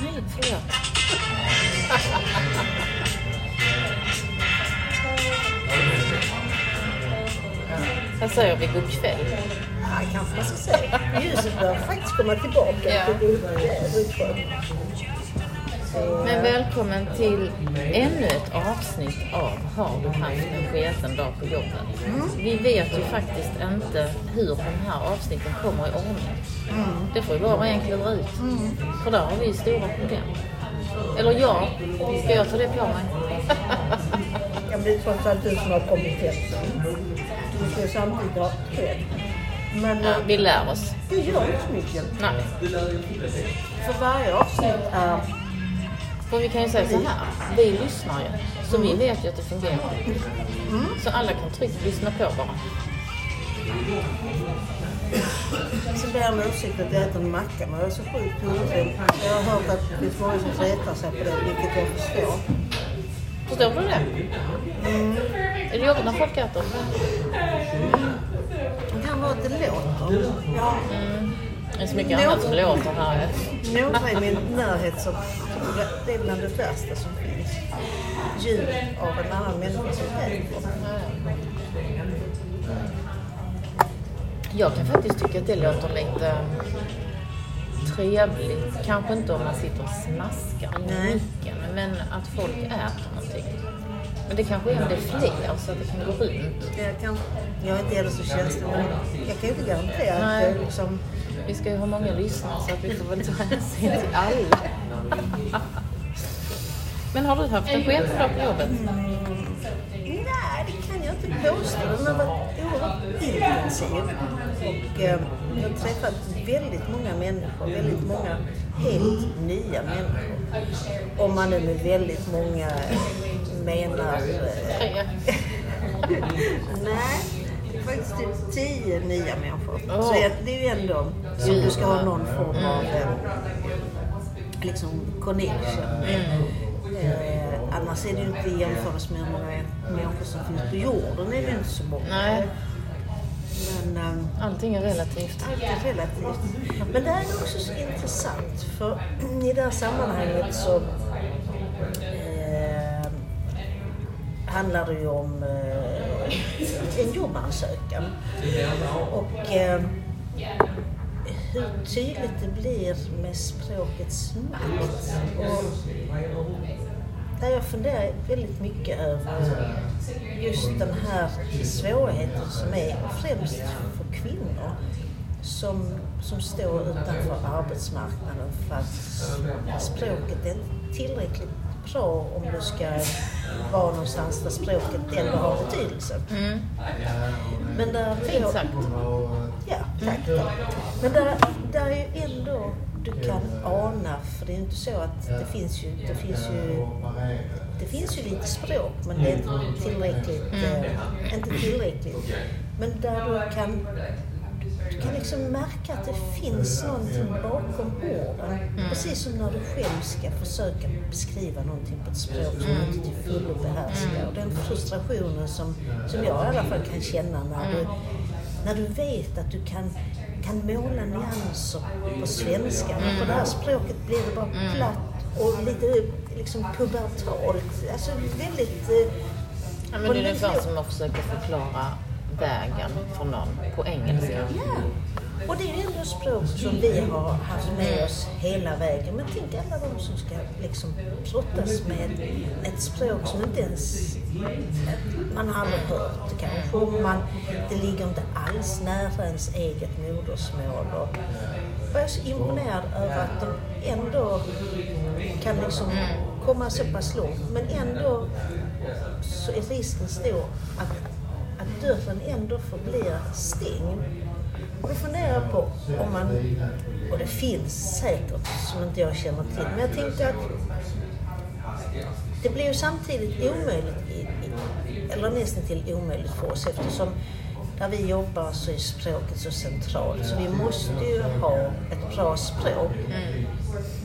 Nej, förlåt. Vad säger vi god kväll? Ja, kanske man ska säga. Ljuset börjar faktiskt komma tillbaka. Ja. Men välkommen till ännu ett avsnitt av Har du haft en sketen dag på jobbet? Vi vet ju faktiskt inte hur de här avsnitten kommer i ordning. Det får ju var och en klura ut. För där har vi stora problem. Eller jag, ska jag ta det på mig? Ja, men det är trots allt du som har kommit hem. Du ska ju samtidigt ha cred. Men Ja, eh, vi lär oss. det gör inte så mycket. Nej. För varje avsnitt är... För vi kan ju säga så här, vi lyssnar ju. Så vi vet ju att det fungerar. Så alla kan tryggt lyssna på bara. Så ber jag om ursäkt att jag äter en macka, men jag är så sjukt hungrig. Jag har hört att det finns många som retar sig på det, vilket jag förstår. Förstår du det? Är det jobbigt när folk äter? Det kan vara att det låter. Ja, Det är så mycket annat som låter här. några i min närhet som det är bland det värsta som finns. Ljud av en annan människa som. Jag kan faktiskt tycka att det låter lite trevligt. Kanske inte om man sitter och smaskar i micken, men att folk äter någonting. Men det kanske är om det är fler så att det kan gå runt. Jag, kan, jag är inte heller så känslig, men jag kan ju inte garantera att Nej. det liksom... Vi ska ju ha många lyssnare så att vi får väl ta hänsyn till alla. Men har du haft en sketen dag på jobbet? Nej, det kan jag inte påstå. Den har varit oerhört intensiv. Och eh, jag har träffat väldigt många människor, väldigt många helt nya människor. Om man nu med väldigt många menar... Eh, Tre. nej, faktiskt typ tio nya människor. Åh. Så det är ju ändå som du ska ha någon form av eh, liksom connection. Eh, annars är det ju inte i jämförelse med hur många människor som finns på jorden. är det inte så många. Nej. Men ehm, Allting är relativt. allt är relativt. Men det här är också så intressant för i det här sammanhanget så eh, handlar det ju om eh, en jobbansökan. Och eh, hur tydligt det blir med språkets makt. Och där jag funderar väldigt mycket över just den här svårigheten som är främst för kvinnor som, som står utanför arbetsmarknaden för att språket är inte tillräckligt bra om du ska vara någonstans där språket ändå har betydelse. Mm. Men där Fint sagt. Ja, tack. tack. Men där, där är ju ändå du kan ana, för det är ju inte så att det finns ju, det finns ju, det finns ju lite språk men det är inte tillräckligt, eh, inte tillräckligt. Men där du kan, du kan liksom märka att det finns någonting bakom orden. Precis som när du själv ska försöka beskriva någonting på ett språk som du inte till fullo behärskar. Och den frustrationen som, som jag i alla fall kan känna när du, när du vet att du kan, kan måla nyanser på svenska, men på det här språket blir det bara platt och lite liksom pubertalt. Alltså väldigt... eh, Ja, men det är ungefär som att försöka förklara vägen för någon på engelska. Ja, och det är ju ändå språk som vi har haft med oss hela vägen. Men tänk alla de som ska liksom brottas med ett språk som inte ens man har aldrig hört det kanske. Man, det ligger inte alls nära ens eget modersmål. Och jag är så imponerad över att de ändå kan liksom komma så pass långt. Men ändå så är risken stor att dörren ändå förblir stängd. Och då funderar jag på om man, och det finns säkert som inte jag känner till, men jag tänkte att det blir ju samtidigt omöjligt, i, i, eller nästan till omöjligt för oss eftersom där vi jobbar så är språket så centralt så vi måste ju ha ett bra språk.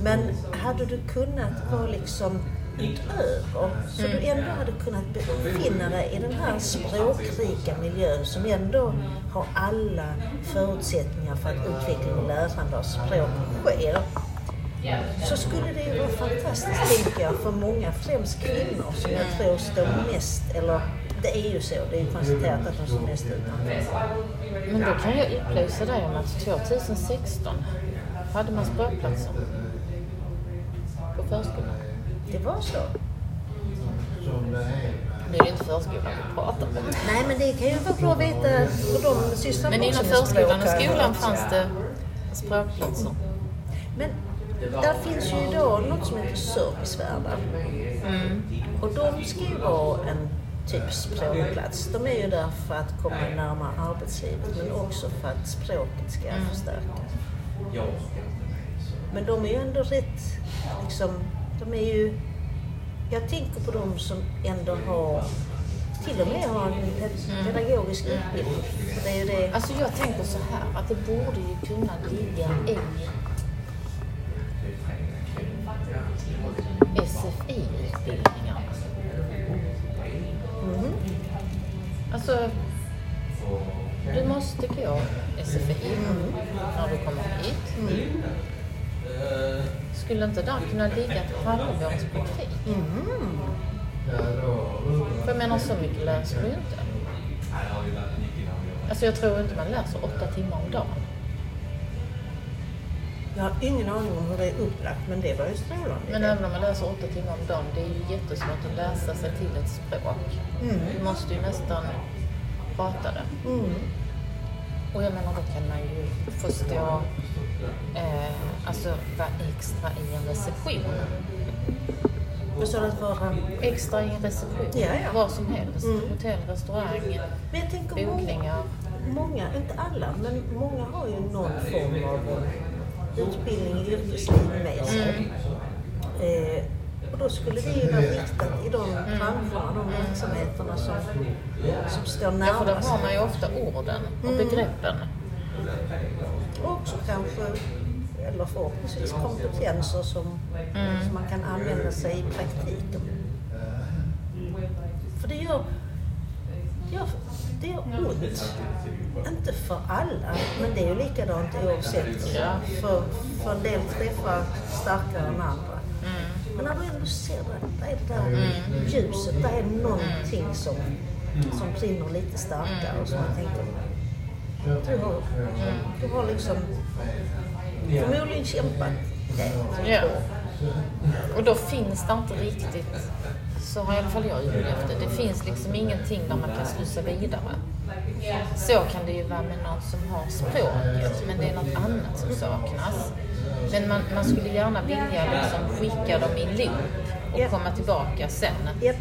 Men hade du kunnat vara liksom utöver. Så du ändå hade kunnat befinna dig i den här språkrika miljön som ändå har alla förutsättningar för att utveckling och lärande av språk sker. Så skulle det ju vara fantastiskt, tänker jag, för många, främst kvinnor, som jag tror står mest, eller det är ju så, det är ju konstaterat att de står mest utanför. Men då kan jag upplysa dig om att 2016 hade man språkplatser på förskolan. Det var så. Nu är det inte förskolan vi pratar om. Nej, men det kan ju vara bra att veta för de sysslar Men inom förskolan och skolan fanns det språkplatser. Men där finns ju idag något som heter servicevärdar. Mm. Och de ska ju vara en typ språkplats. De är ju där för att komma närmare arbetslivet men också för att språket ska Mm. förstärkas. Men de är ju ändå rätt, liksom, de är ju, jag tänker på de som ändå har, till och med har en ped- pedagogisk utbildning. För det är ju det, Alltså jag tänker så här att det borde ju kunna ligga i SFI-utbildningarna. mm, Alltså, du måste gå SFI när du kommer hit. mm, Skulle inte där kunna ligga ett halvårs mm. För jag menar, så mycket läser du inte. Alltså jag tror inte man läser åtta timmar om dagen. Jag har ingen aning om hur det är upplagt men det var ju strålande. Men även om man läser åtta timmar om dagen, det är ju jättesvårt att läsa sig till ett språk. Mm. Du måste ju nästan prata det. Mm. Och jag menar, då kan man ju förstå, eh, alltså vara extra i en reception. Vad sa du att vara? Extra i en reception, Ja, ja. vad som helst. Mm. Hotell, restaurang, Men jag tänker många, bokningar. många, inte alla, men många har ju någon form av utbildning i yrkesliv med sig. Eh, och då skulle det ju vara riktat i de branscherna, de verksamheterna som, som står Ja, för där närmast. har man ju ofta orden och Mm. begreppen. Och också kanske, eller förhoppningsvis kompetenser som, Mm. som man kan använda sig i praktiken. För det gör, gör, det gör ont. Inte för alla, men det är ju likadant oavsett. För, för en del träffar starkare än andra. Mm. Men när du ändå ser det, där är det där ljuset, där är någonting som, som brinner lite starkare och som man tänker, du har, du har liksom förmodligen kämpat jävligt Ja. hårt. Och då finns det inte riktigt, så har i alla fall jag upplevt det, det finns liksom ingenting där man kan slussa vidare. Så kan det ju vara med någon som har språket, men det är något annat som saknas. Men man, man skulle gärna vilja liksom skicka dem i en loop och Ja. komma tillbaka sen. Japp.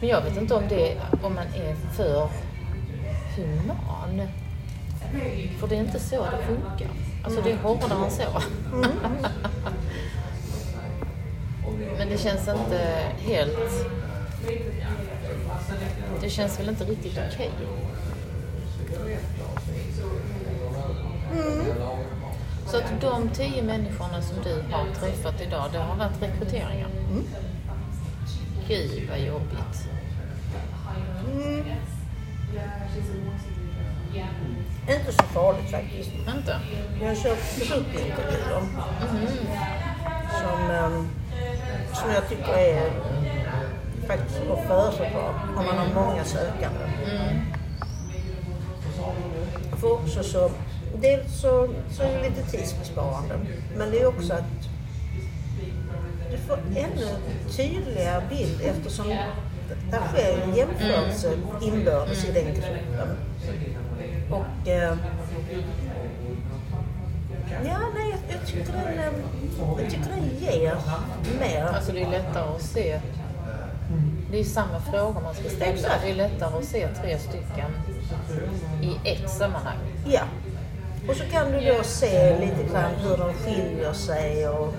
Men jag vet inte om, det, om man är för human. För det är inte så det funkar. Alltså det är hårdare än så. Men det känns inte helt... Det känns väl inte riktigt okej. Så att de tio människorna som du har träffat idag, det har varit rekryteringar? Gud vad jobbigt. Inte så farligt faktiskt. Inte? Jag har kört gruppintervjuer som, ehm, som jag tycker är faktiskt att föredra om man har många sökande. För också så, dels så, så är det lite tidsbesparande, men det är också att du får ännu tydligare bild eftersom där sker en jämförelse inbördes i den gruppen. Och eh, Ja, nej, jag, jag, tycker den, eh, jag tycker den ger mer. Alltså det är lättare att se. Det är samma frågor man ska ställa. Det är lättare att se tre stycken i ett sammanhang. Ja. Och så kan du då se lite grann hur de skiljer sig och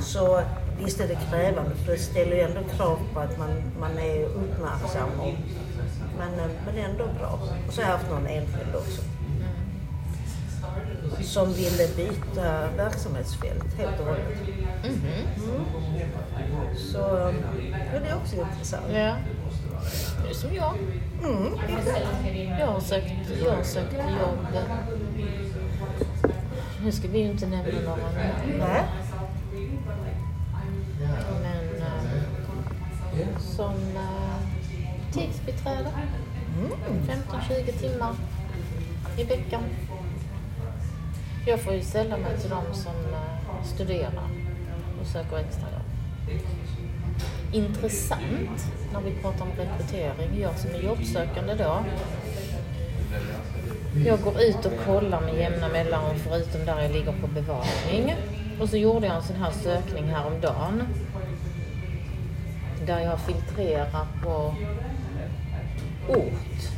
så visst är det krävande för det ställer ju ändå krav på att man, man är uppmärksam och, men, eh, men ändå bra. Och så har jag haft någon enskild också. som ville byta verksamhetsfält helt och hållet. Mhm. Så ja, det är också intressant. Ja. Det är som jag. Mm. Jag har sökt, jag har sökt jobb. Nu ska vi ju inte nämna några namn, Nej. men eh, som eh, tidsbiträde. Mm. 15-20 timmar i veckan. Jag får ju ställa mig till de som eh, studerar och söker extrajobb. Intressant när vi pratar om rekrytering. Jag som är jobbsökande då. Jag går ut och kollar med jämna mellanrum förutom där jag ligger på bevakning. Och så gjorde jag en sån här sökning häromdagen. Där jag filtrerar på ort.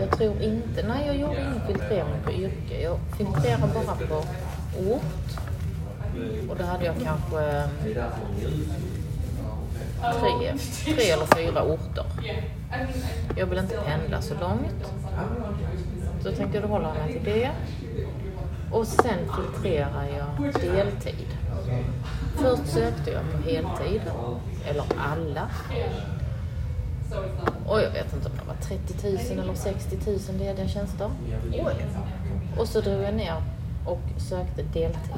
Jag tror inte, nej jag gjorde ingen filtrering på yrke. Jag filtrerar bara på ort. Och då hade jag kanske tre, tre eller fyra orter. Jag vill inte pendla så långt. Så jag tänkte då håller jag mig till det. Och sen filtrerar jag deltid. Först sökte jag på heltid, eller alla. Och jag vet inte om det var 30 000 eller 60 000 lediga tjänster. Och så drog jag ner och sökte deltid.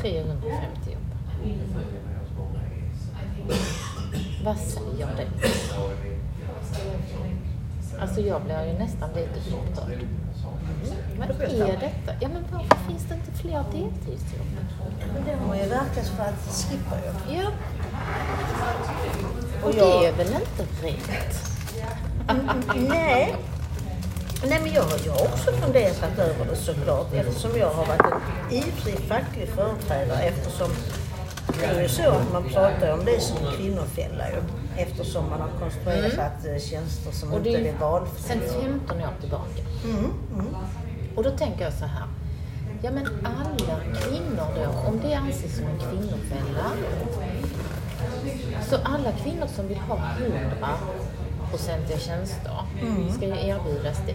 350 jobb. Vad säger det? Alltså jag blir ju nästan lite upprörd. Vad är detta? Ja men varför finns det inte fler deltidsjobb? Men det har ju verkat för att skippa ju. Ja. Och Och jag- det är väl inte rätt? Nej. Nej, men jag, jag har också funderat över det såklart eftersom jag har varit en ivrig facklig företrädare eftersom det är ju så att man pratar om det som kvinnofälla ju. Eftersom man har konstruerat mm. tjänster som Och inte det är valfria. sen 15 år tillbaka. Mm, mm. Och då tänker jag så här. Ja men alla kvinnor då, om det anses som en kvinnofälla. Så alla kvinnor som vill ha 100 procentiga tjänster ska ju erbjudas det.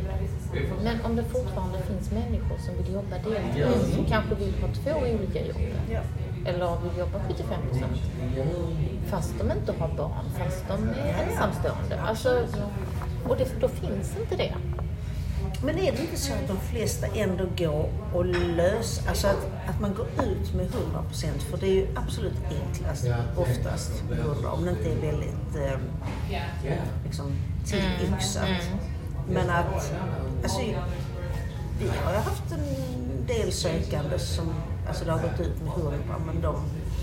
Men om det fortfarande finns människor som vill jobba deltid, som kanske vill ha två olika jobb. Ja. Eller vill jobba 75 procent. Fast de inte har barn, fast de är ensamstående. Alltså, och det, då finns inte det. Men är det inte så att de flesta ändå går och löser, alltså att, att man går ut med 100 procent, för det är ju absolut enklast oftast, 100, om det inte är väldigt eh, liksom, tillyxat. Men att, alltså vi har ju haft en del sökande som, alltså det har gått ut med 100, men de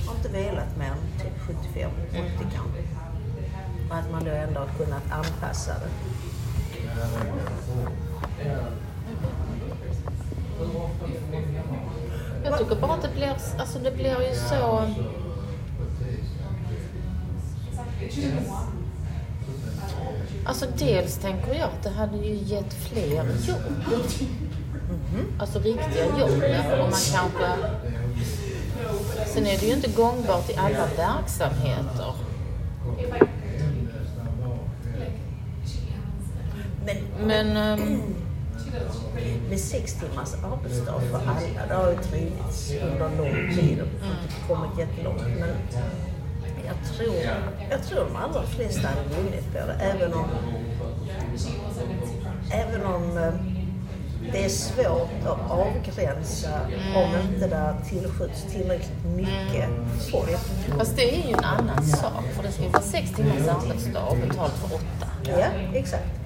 har inte velat mer än typ 75, 80 kanske. Och att man då ändå har kunnat anpassa det. Jag tycker bara att det blir, alltså det blir ju så... Alltså dels tänker jag att det hade ju gett fler jobb. Alltså riktiga jobb. Och man kanske... Sen är det ju inte gångbart i alla verksamheter. Men Men... ehm, med sex timmars arbetsdag för alla, det har ju drivits under lång tid och kommit jättelångt. Men jag tror, jag tror de allra flesta hade vunnit på det, även om, även om eh, det är svårt att avgränsa om inte det tillskjuts tillräckligt mycket folk. Fast det är ju en annan sak. För det ska ju vara sex timmars arbetsdag och betalt för åtta. Ja, exakt.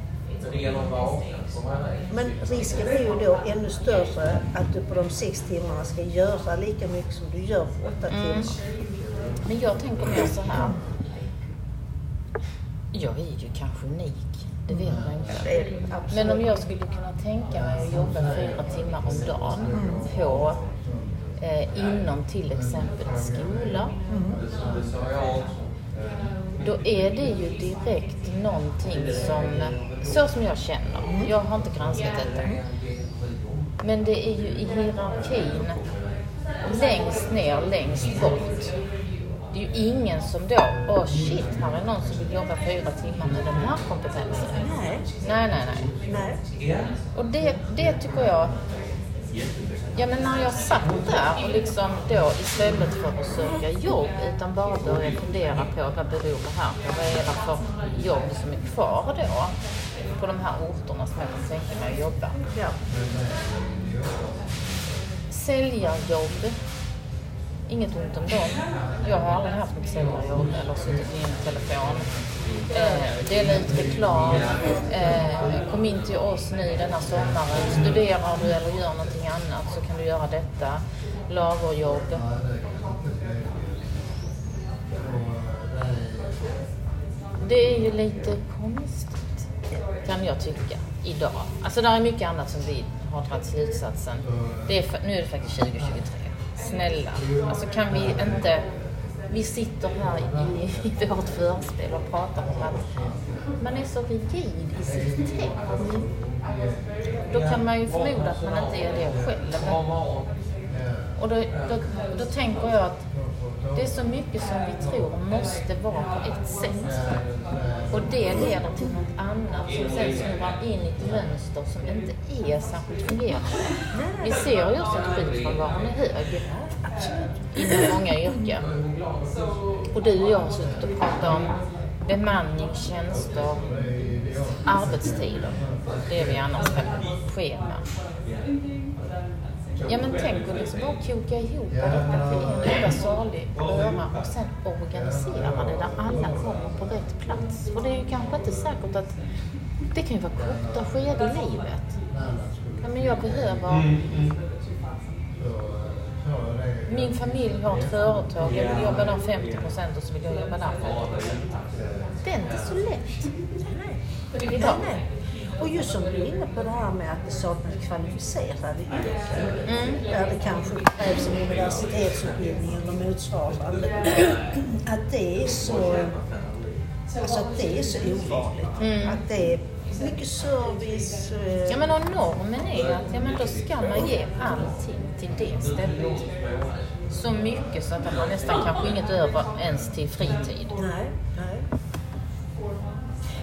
Men risken är ju då ännu större att du på de sex timmarna ska göra lika mycket som du gör på åtta timmar. Men jag tänker mer så här. Jag är ju kanske unik. Det vet man inte. Men om jag skulle kunna tänka mig att jobba fyra timmar om dagen på eh, inom till exempel skola. Då är det ju direkt någonting som, så som jag känner. Jag har inte granskat detta. Men det är ju i hierarkin längst ner, längst bort. Det är ju ingen som då, åh oh shit, här är någon som vill jobba fyra timmar med den här kompetensen. Nej. Nej, nej, nej. Nej. Och det, det tycker jag, ja men när jag satt där och liksom då istället för att söka jobb utan bara började fundera på vad beror det här på? Vad är det för jobb som är kvar då på de här orterna som jag kan tänka mig att jobba? Ja. Säljarjobb, inget ont om dem. Jag har aldrig haft något säljarjobb eller suttit i en telefon. Eh, dela ut reklam. Eh, kom in till oss nu denna sommaren. Studerar du eller gör någonting annat så kan du göra detta. Lagerjobb. Det är ju lite konstigt, kan jag tycka, idag. Alltså det är mycket annat som vi har dragit slutsatsen. Det är, nu är det faktiskt 2023. Snälla, alltså kan vi inte... Vi sitter här i, i vårt förspel och pratar om att man är så rigid i sitt tänk. Då kan man ju förmoda att man inte är det själv. Och då, då, då tänker jag att det är så mycket som vi tror måste vara på ett sätt. Och det leder till något annat som sen snurrar in i ett mönster som inte är särskilt fungerande. Vi ser ju också att sjukfrånvaron är hög inom många yrken. Och du och jag har suttit och pratat om bemanning, tjänster, arbetstider. Det är vi annars på schema. Ja men tänk att liksom bara koka ihop detta till en enda salig röra och sen organisera det där alla kommer på rätt plats. För det är ju kanske inte säkert att det kan ju vara korta skeden i livet. Ja, men jag behöver... Min familj har ett företag, jag vill jobba där 50 procent och så vill jag jobba där 40 procent. Det är inte så lätt idag. Och just som du är inne på det här med att det saknas kvalificerade yrken. Där det kanske krävs en universitetsutbildning eller motsvarande. Att det är så, alltså att det är så ovanligt. Att det är mycket service. eh, Ja men och normen är att ja, men då ska man ge allting till det stället. Så mycket så att man nästan kanske inget över ens till fritid. Nej, nej.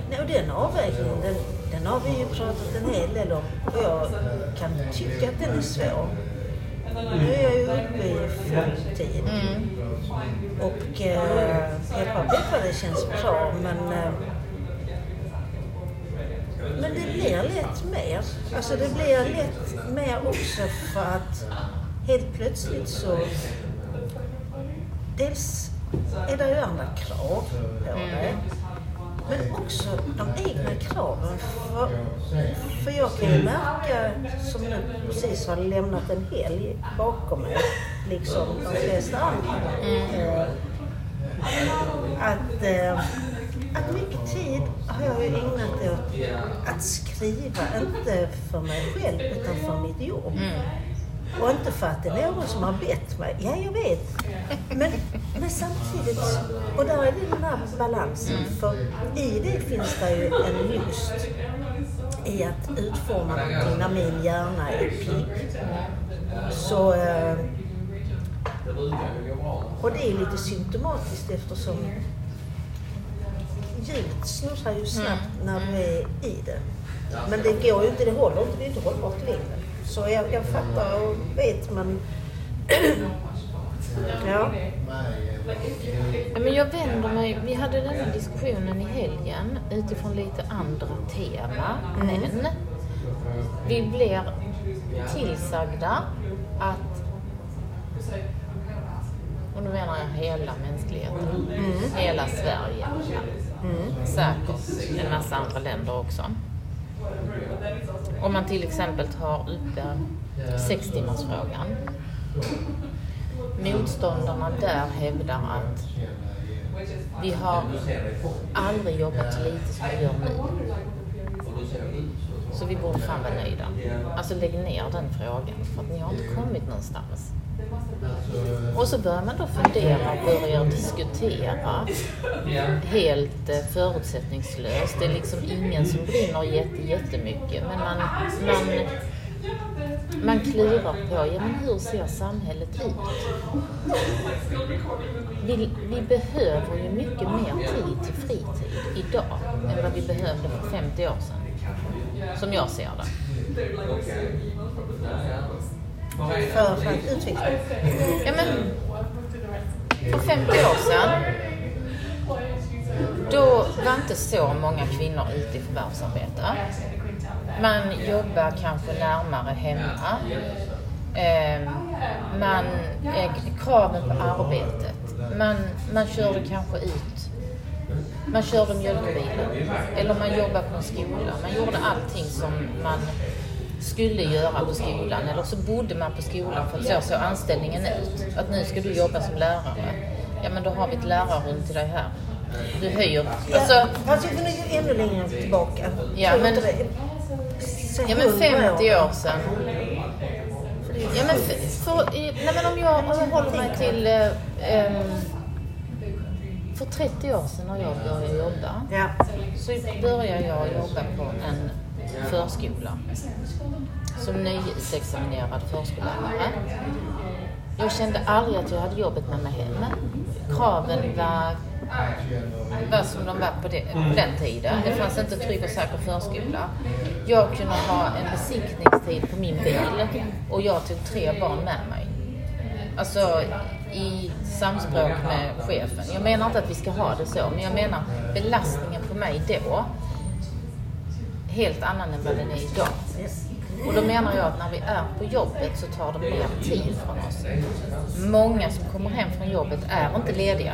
Nej, och den avvägningen, den, den har vi ju pratat en hel del om. Och jag kan tycka att den är svår. Nu är jag ju uppe i framtid. Och eh, peppa peppa, det känns bra men eh, men det blir lätt mer. Alltså det blir lätt mer också för att helt plötsligt så dels är det ju andra krav på det. Men också de egna kraven. För, för jag kan ju märka, som nu precis har lämnat en helg bakom mig, liksom de flesta andra, eh, att, eh, att mycket tid har jag ju ägnat åt att skriva, inte för mig själv utan för mitt jobb. Mm. Och inte för att det är någon som har bett mig. Ja, jag vet. Men, men samtidigt, och där är det den här balansen. För i det finns det ju en lust i att utforma någonting när min hjärna är pigg. Så, eh, och det är lite symptomatiskt eftersom ljudet snurrar ju snabbt när du är i det. Men det går ju inte, det håller inte, det är inte hållbart längre. Så jag, jag fattar och vet men... ja. Men jag vänder mig, vi hade den här diskussionen i helgen utifrån lite andra tema. Men vi blir tillsagda att, och nu menar jag hela mänskligheten, hela Sverige, säkert en massa andra länder också. Om man till exempel tar uppe sextimmarsfrågan. Motståndarna där hävdar att vi har aldrig jobbat så lite som vi gör nu. Så vi borde fan vara nöjda. Alltså lägg ner den frågan för att ni har inte kommit någonstans. Och så börjar man då fundera och börjar diskutera helt eh, förutsättningslöst. Det är liksom ingen som brinner jätte, jättemycket men man, man man klurar på, ja men hur ser samhället ut? Vi, vi behöver ju mycket mer tid till fritid idag än vad vi behövde för 50 år sedan. Som jag ser det. För, för Utveckling. Ja, men för 50 år sedan då var inte så många kvinnor ute i förvärvsarbete. Man jobbar kanske närmare hemma. Ehm, man, kraven på arbetet. Man, man körde kanske ut. Man körde mjölkbilen. Eller man jobbade på en skola. Man gjorde allting som man skulle göra på skolan. Eller så bodde man på skolan för att så såg anställningen ut. Att nu ska du jobba som lärare. Ja men då har vi ett lärarrum till dig här. Du höjer. Alltså, Ja, fast jag vill ju ännu längre tillbaka. Ja, men- Ja men 100 50 år sedan. Ja men, för, för, nej, men om, jag, om jag håller mig till... Eh, för 30 år sedan när jag började jobba Ja. så började jag jobba på en förskola. Som nyutexaminerad förskollärare. Jag kände aldrig att jag hade jobbet med mig hem. Kraven var, var som de var på, det, på den tiden. Det fanns inte trygg och säker förskola. Jag kunde ha en besiktningstid på min bil och jag tog tre barn med mig. Alltså i samspråk med chefen. Jag menar inte att vi ska ha det så, men jag menar belastningen på mig då helt annan än vad den är idag. Och då menar jag att när vi är på jobbet så tar det mer tid från oss. Många som kommer hem från jobbet är inte lediga.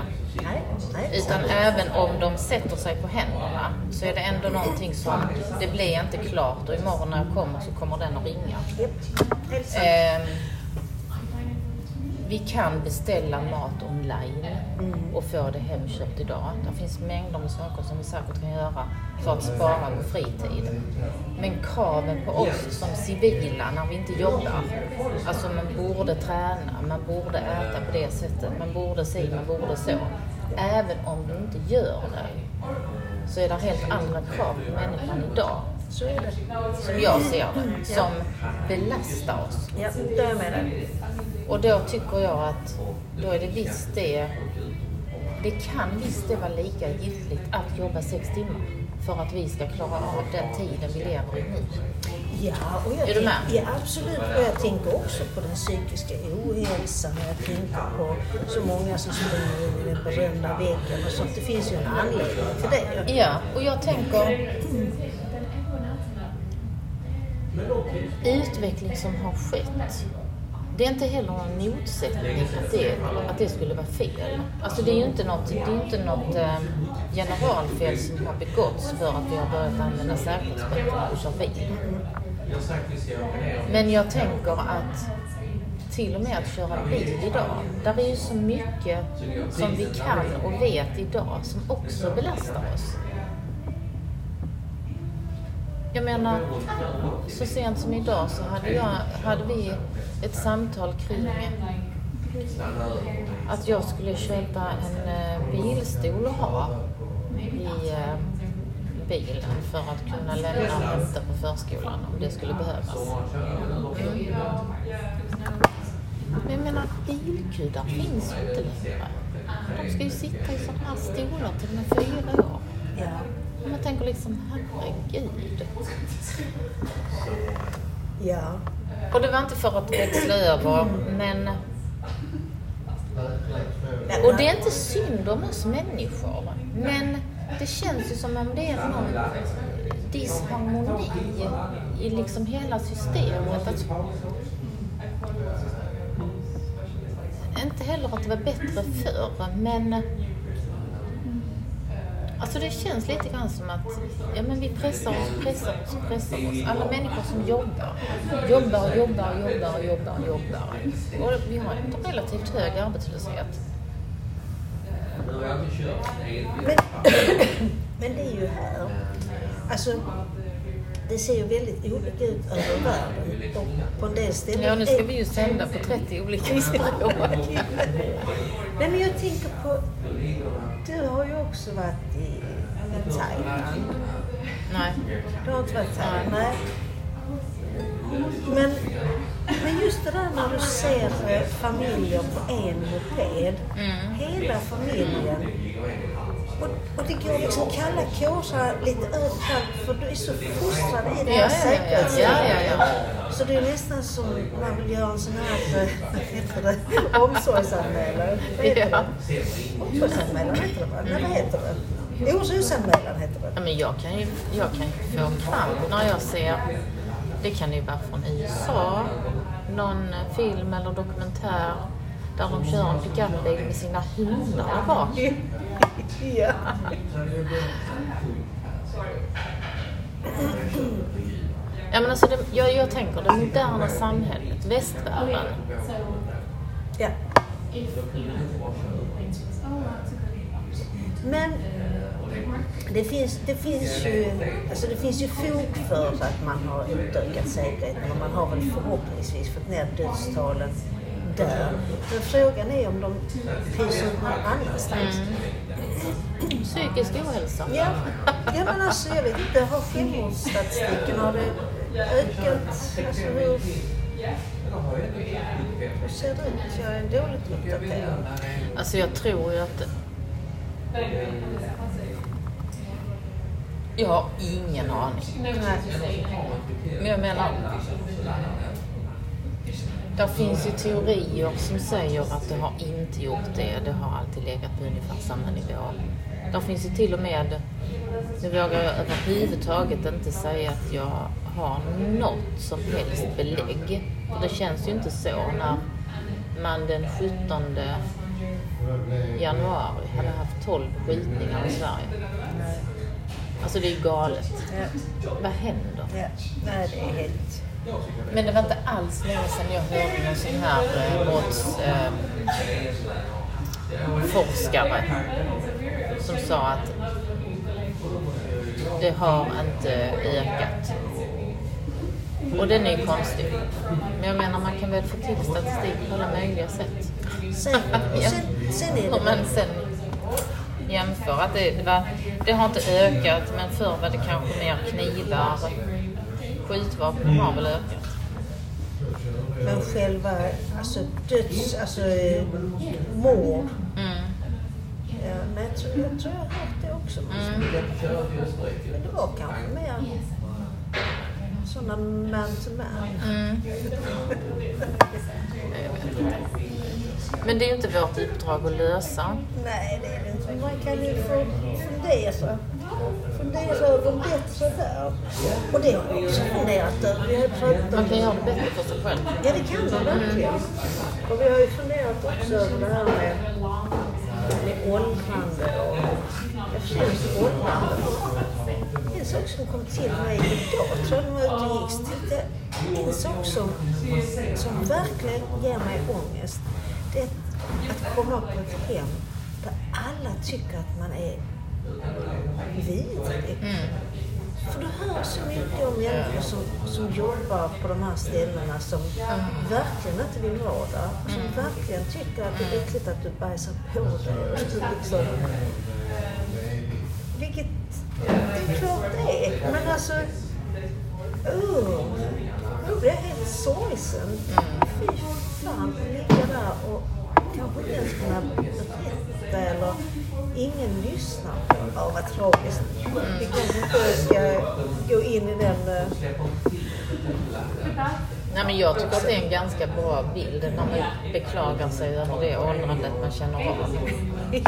Utan även om de sätter sig på händerna så är det ändå någonting som, det blir inte klart och imorgon när jag kommer så kommer den att ringa. Vi kan beställa mat online och få det hemkört idag. Det finns mängder med saker som vi säkert kan göra för att spara på fritid. Men kraven på oss som civila när vi inte jobbar, alltså man borde träna, man borde äta på det sättet, man borde si, man borde så. Även om du inte gör det så är det helt andra krav på människan idag, det. som jag ser det, som belastar oss. Ja, då är med dig. Och då tycker jag att då är det visst det, det kan visst det vara lika giltigt att jobba sex timmar för att vi ska klara av den tiden vi lever i nu. Ja, och jag Är du med? Ja, absolut. Och jag tänker också på den psykiska ohälsan. och Jag tänker på så många som springer in i den berömda väggen och sånt. Det finns ju en anledning för det. Ja, och jag tänker utveckling som har skett. Det är inte heller någon motsättning att det, att det skulle vara fel. Alltså det är ju inte något, det är inte något eh, generalfel som har begåtts för att vi har börjat använda säkerhetsbälten när vi kör bil. Men jag tänker att till och med att köra bil idag, där är ju så mycket som vi kan och vet idag som också belastar oss. Jag menar, så sent som idag så hade, jag, hade vi ett samtal kring att jag skulle köpa en eh, bilstol att ha i eh, bilen för att kunna lämna och hämta på förskolan om det skulle behövas. Mm. Men jag menar, bilkuddar finns ju inte längre. De ska ju sitta i sådana här stolar till de är fyra år. Ja. Och Man tänker liksom, herregud. Ja. Och det var inte för att växla över, men... Och det är inte synd om oss människor, men det känns ju som om det är någon disharmoni i liksom hela systemet. Att, inte heller att det var bättre förr, men Alltså det känns lite grann som att ja, men vi pressar oss, pressar oss, pressar oss. Alla människor som jobbar, jobbar, jobbar, jobbar, jobbar, jobbar. Och vi har en relativt hög arbetslöshet. Men, men det är ju här. Alltså, det ser ju väldigt olika ut över världen. Och på en del ställen... Ja, nu ska vi ju sända på 30 olika språk. Nej, men jag tänker på... Du har ju också varit i, i Thailand. Nej. Du har inte varit i Thailand? Nej. Men, men just det där när du ser eh, familjer på en moped. Hela familjen. Och, och det går liksom kalla kåsar lite överallt för du är så fostrad i det här ja. Så det är nästan som man vill göra en sån här, eh, omsorgsanmälan. Vad heter Ja. det? Omsorgsanmälan heter det va? Nej, vad heter det? Osorgsanmälan heter det. Ja, men jag kan ju jag kan ju få kramp när jag ser, det kan ju vara från USA, någon film eller dokumentär där de kör en pickupbil med sina hundar där bak. Ja. Ja, men alltså det, jag, jag tänker det moderna samhället, västvärlden. ja. Men det finns, det, finns ju, alltså det finns ju fog för att man har utökat säkerheten och man har väl förhoppningsvis fått ner dödstalen där. Men frågan är om de pyser ut någon annanstans. Psykisk ohälsa. Ja, ja men alltså jag vet inte, har självmordsstatistiken, har det ökat? Alltså hur, hur ser det ut? Jag är dåligt uppdaterad. Alltså jag tror ju att... Jag har ingen aning. Men jag menar... Det finns ju teorier som säger att det har inte gjort det. Det har alltid legat på ungefär samma nivå. Det finns ju till och med... Nu vågar jag överhuvudtaget inte säga att jag har något som helst belägg. För det känns ju inte så när man den 17 januari hade haft 12 skjutningar i Sverige. Alltså det är ju galet. Ja, Vad händer? ja. Nej, det är helt... Men det var inte alls länge sedan jag hörde någon sån här eh, brotts, eh, forskare som sa att det har inte ökat. Och den är ju konstig. Men jag menar man kan väl få till statistik på alla möjliga sätt. Sen, sen, sen är det... sen jämför att det, det, var, det har inte ökat men förr var det kanske mer knivar. Skjutvapen har väl ökat. Men själva alltså döds... Alltså eh, mord. Mm. Ja, men jag tror, jag tror jag har hört det också. Mm. Men det var kanske mer sådana man to man. Mm. Men det är ju inte vårt uppdrag att lösa. Nej, det är det inte. Man kan ju få fundera. Fundera över bättre värld. Och det har jag också funderat över. Man kan göra det bättre för sig själv. Ja, det kan man verkligen. Och vi har ju funderat också över det här med, med åldrande och ja, främst åldrande. En sak som kom till mig idag, tror jag de var ute och gick, jag, en sak som, som verkligen ger mig ångest, det är att komma på ett hem där alla tycker att man är vidrig. För du hör så mycket om människor som, som jobbar på de här ställena som verkligen inte vill vara där. Som verkligen tycker att det är äckligt att du bajsar på dig. Och så liksom, vilket, det är klart det är. Men alltså, uh, då blir jag helt sorgsen. Fy fan, att ligga där och kanske inte ens kunna berätta eller ingen lyssnar på. Ja, vad tragiskt. Vi kanske inte ska gå in i den... eh, Nej, men jag tycker att det är en ganska bra bild när man beklagar sig över det åldrandet man känner av.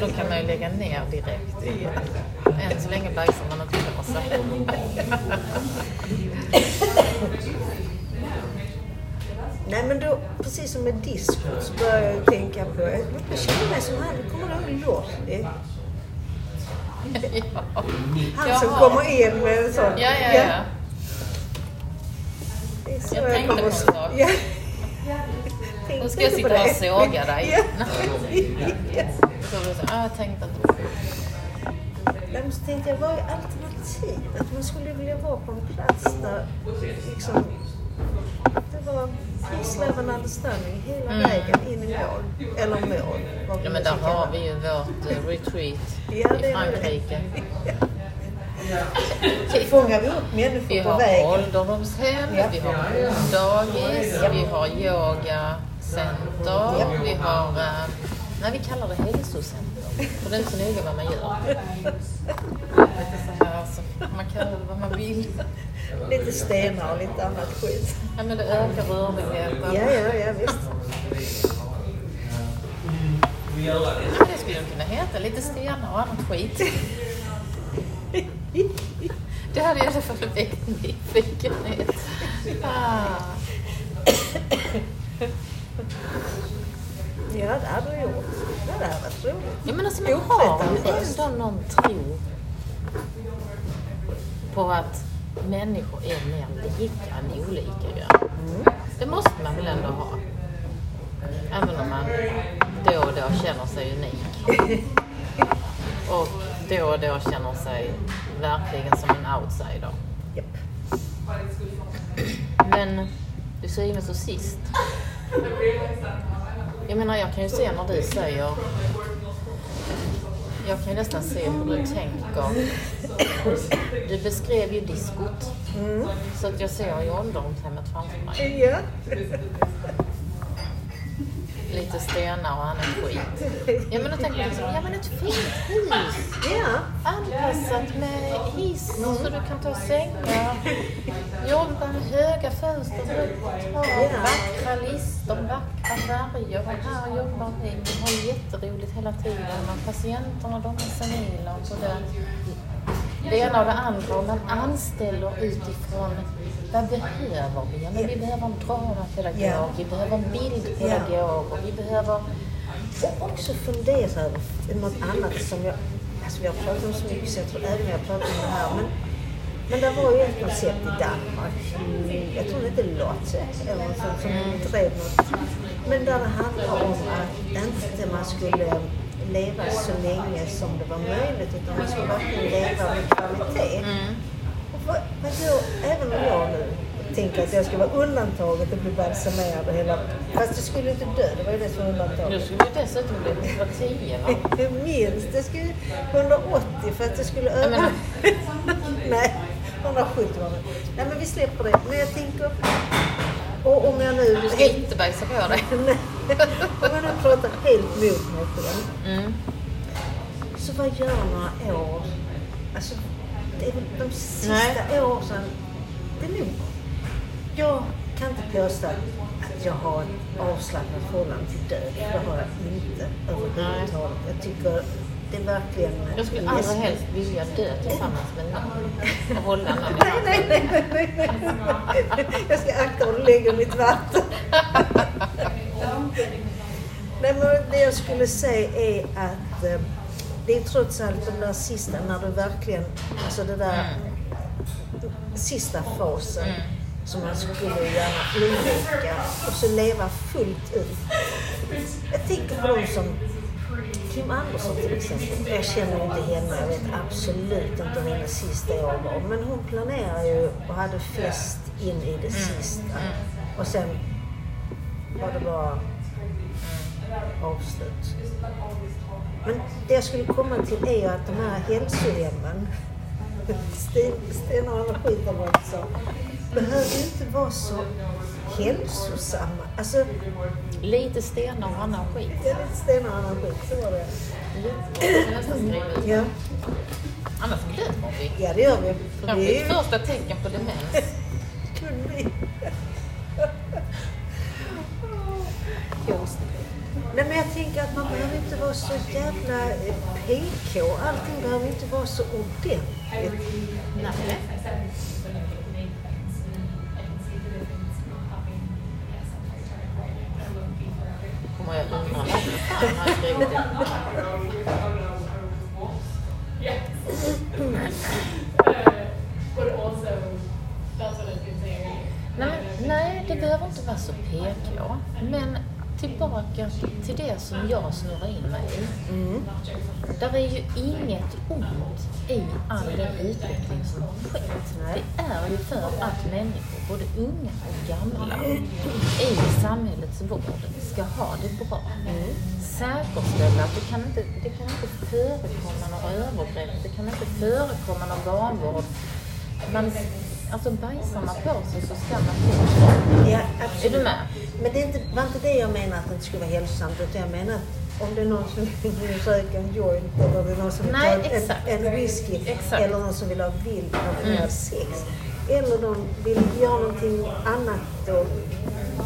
Då kan man ju lägga ner direkt. Än så länge bajsar man inte på sig. Nej men då, precis som med diskot så börjar jag tänka på, jag känner mig som han, kommer du ihåg Lorry? Ja. Han som Jaha. kommer in med en sån. Ja, ja, ja. Det är så Jag tänkte kommer på en att- sak. Ja. Nu ska jag Tänkte sitta på och det. såga dig. Ja. Så var det så, ah, jag tänkte inte på det. Nej, men så tänkte jag, vad är alternativet? Man skulle vilja vara på en plats där liksom, det var and understanding hela Mm. vägen in i mål. Eller mål. Ja, vi men där har vi ju vårt eh, retreat Ja, i. Frankrike. Fångar vi upp människor Vi på har vägen? ålderdomshem, Ja. vi har dagis, vi har yogacenter, vi har... Nej, vi kallar det hälsocenter. För det är inte så noga vad man gör. Alltså, man kallar det vad man vill. Lite stenar och lite annat skit. Ja, men det ökar rörligheten. Ja, ja, ja visst. Ja, det skulle kunna heta lite stenar och annat skit. Det hade i alla fall väckt nyfikenhet. Ah. Ja, det hade du gjort. Ja, det hade varit roligt. Ja, men alltså man har ju ändå någon tro på att människor är mer lika än olika ju. Det måste man väl ändå ha? Även om man då och då känner sig unik. Och då och då känner sig verkligen som en outsider. Japp. Men till syvende och sist. Jag menar, jag kan ju se när du säger... Jag kan ju nästan se hur du tänker. Du beskrev ju diskot. Så att jag ser ju ålderdomshemmet framför mig. Ja. Lite stenar och annat skit. Ja men då tänker jag liksom, ja men ett fint hus. Ja. Anpassat med hiss så du kan ta sängar. Jobba med höga fönster, högt tak, vackra listor, vackra färger. Och här jobbar vi. Vi har jätteroligt hela tiden. Och patienterna de är senila och sådär. Det ena och det andra. Och man anställer utifrån vad behöver vi? Ja, men vi behöver en dramapedagog, Ja. vi behöver en bildpedagog och vi behöver Och också fundera över något annat som jag... Alltså vi har pratat om så mycket så jag tror även jag har pratat om det här. Men, men det var ju ett koncept i Danmark. mm, Jag tror det hette Lotte eller något sånt som drev något. Men där det handlar om att inte man skulle leva så länge som det var möjligt utan man skulle verkligen leva med kvalitet. Vad, vadå, även om jag nu tänker att jag ska vara undantaget och bli balsamerad och hela... Fast du skulle inte dö, det var ju det som var Du undantaget. skulle ju dessutom bli 110 va? Minst. Det skulle 180 för att det skulle Jag öka. menar- Nej, 170 var det. Nej men vi släpper det. Men jag tänker... Och om jag nu... Du ska inte bajsa på dig. Om jag nu pratar helt mot mig den. Mm. Så vad gör några år? Alltså, det är väl de sista åren. Det är nog... Jag kan inte påstå att jag har ett avslappnat förhållande till död. Det har jag inte överhuvudtaget. Jag tycker det är verkligen... Jag skulle allra helst vilja dö tillsammans med någon och hålla någon i Nej, nej, nej, nej, nej. Jag ska akta du lägger mitt vatten. Nej, men det jag skulle säga är att eh, det är trots allt de där sista, när du verkligen, alltså det där sista fasen som man skulle gärna undvika och så leva fullt ut. Jag tänker på de som Kim Andersson till exempel. Jag känner inte henne, jag vet absolut inte hur hennes sista år var. Men hon planerade ju och hade fest in i det sista. Och sen var det bara avslut. Men det jag skulle komma till är ju att de här hälsohemmen, Stenar och jag sa, behöver ju inte vara så hälsosamma. Alltså, Lite stenar och annan skit. är lite stenar och annan skit, så var det. Ja, Annars glömmer vi. ja det gör vi. Det är ju första tecken på demens. kunde vi. Nej men jag tänker att man behöver inte vara så jävla eh, PK. Allting behöver inte vara så ordentligt. Nej. Kommer jag undra vad fan har skrivit det? Tillbaka till det som jag snurrar in mig i. Mm. Där är ju inget ont i all den utveckling som har skett. Nej. Det är ju för att människor, både unga och gamla, i samhällets vård ska ha det bra. Säkerställa att det kan inte, det kan inte förekomma några övergrepp, det kan inte förekomma någon vanvård. Man, alltså bajsar man på sig så ska man det. Ja, Är absolut. du med? Men det är inte, var inte det jag menar att det inte skulle vara hälsosamt. Utan jag menar att om det är någon som vill röka en joint eller det är någon som vill Nej, ta exakt. en, en whisky Exakt. eller någon som vill ha vild passionerad Mm. sex. Eller de vill göra någonting annat då.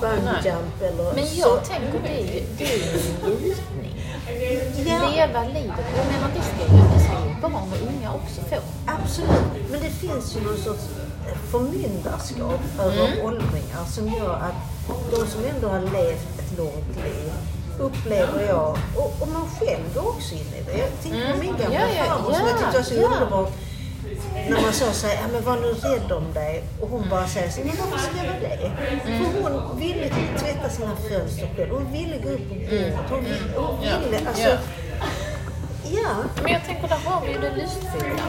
Bungee Nej. jump eller Men så. jag tänker det är ju, det är ju en njutning. Ja. Leva livet. Jag menar det ska ju, barn och unga också få. Absolut, men det finns ju någon sorts förmyndarskap över Mm. åldringar som gör att de som ändå har levt ett långt liv upplever jag, och, och man själv går också in i det. Jag tänker på Mm. min gamla Ja, ja, farmor som ja, jag tyckte var så ja. underbar. När man sa så här, men var nu rädd om dig. Och hon bara säger så men varför ska jag vara det? Mm. För hon ville tvätta sina fönster själv. Hon ville gå upp på bordet. Hon ville, hon Mm. Ja. ville alltså, Ja. ja. Men jag tänker, där har vi ju det lustfyllda.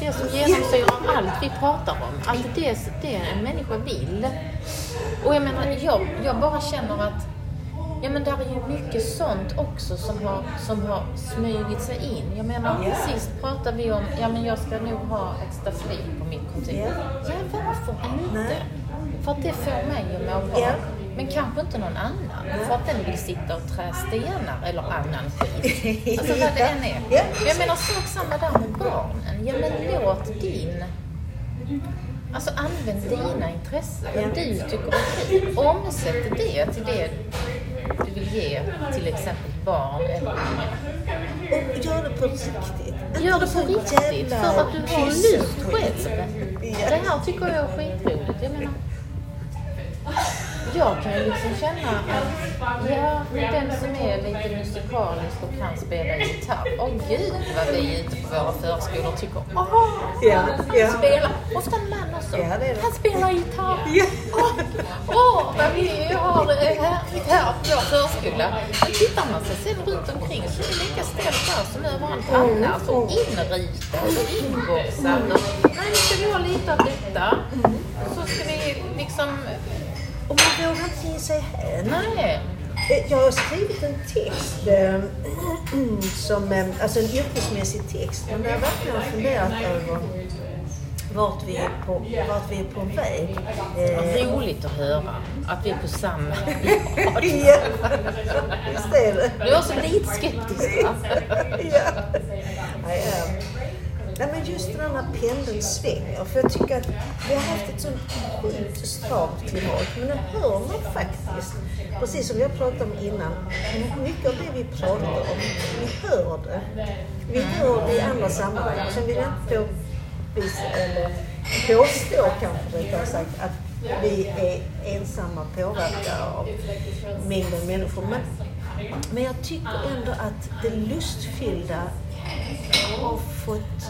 Det som genomsyrar allt vi pratar om. Att det, det en människa vill. Och jag menar, jag, jag bara känner att Ja men där är ju mycket sånt också som har, som har smugit sig in. Jag menar, Ja. sist pratade vi om, ja men jag ska nog ha ett staffli på mitt kontor. Ja. Ja, varför inte? Nej. För att det får mig att må bra. Ja. Men kanske inte någon annan. För att den vill sitta och trä stenar eller annan skit. Alltså vad det än är. Ja. Jag menar sak samma där med barnen. Ja men låt din... Alltså använd dina intressen. Ja. Du tycker är kul. Omsätt det till det du vill ge till exempel barn eller unga. Och gör det på riktigt. Gör det på riktigt för att du har lust själv. Det här tycker jag är skitroligt. Jag menar, jag kan ju liksom känna att ja, den som är lite musikalisk och kan spela gitarr. Åh gud vad vi ute på våra förskolor tycker åh, Ja, ja. spela. Ofta en man också. Ja, det det. Han spelar gitarr. Ja. Åh, åh, vad vi har det härligt här på vår förskola. Men tittar man sig sen runt omkring så är det lika ställt där som överallt annars. Och inritat och inboxat. och, Nej, nu ska vi ha lite av detta. Så ska vi liksom... Och man vågar inte ge sig hän. Nej. Eh, Jag har skrivit en text, eh, som, eh, alltså en yrkesmässig text, men där jag verkligen har funderat över vart vi är på, vart vi är på väg. Eh, Roligt att höra att vi är på samma ja, visst är det. Du är också lite skeptisk va? ja. Nej, eh, Nej, men just den här pendeln svänger. För jag tycker att vi har haft ett sånt sjukt stramt klimat. Men nu hör man faktiskt, precis som vi har pratat om innan, mycket av det vi pratar om, vi hör det. Vi hör det i andra sammanhang. Sen vill jag inte påvisa, eller påstå kanske rättare sagt, att vi är ensamma påverkade av mängden människor. Men, men jag tycker ändå att det lustfyllda och fått...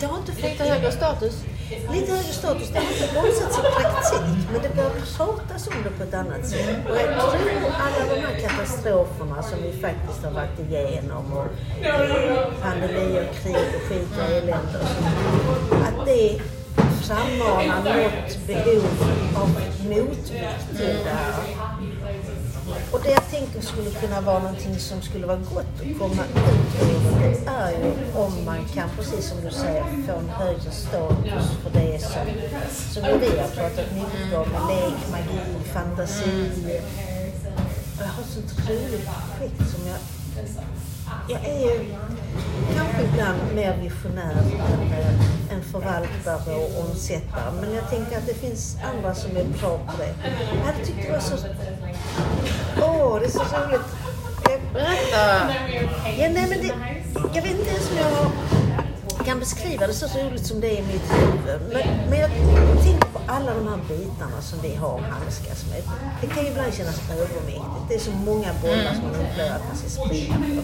Det har inte fått Lite högre status. lite högre status. Det har inte omsatts i praktik, men det börjar pratas om det på ett annat sätt. Och jag tror alla de här katastroferna som vi faktiskt har varit igenom och pandemier, krig och skit och elände och sånt, att det frammanar något behov av motvikt till det här. Och det jag tänker skulle kunna vara någonting som skulle vara gott att komma ut ur det är ju om man kan, precis som du säger, få en högre status för det som, som vi har pratat mycket om, med lek, magi, fantasi. Och jag har ett sånt roligt projekt som jag... Jag är ju kanske ibland mer visionär än eh, en förvaltare och omsättare. Men jag tänker att det finns andra som är bra på det. Jag hade tyckt det var så... Åh, det är så roligt. Jag, Berätta. ja, nej, men det, jag vet inte ens om jag kan beskriva det så roligt som det är i mitt huvud. Men, men jag tänker på alla de här bitarna som vi har handskas med. Det kan ju ibland kännas övermäktigt. Det är så många bollar som man upplever att man ska springa på.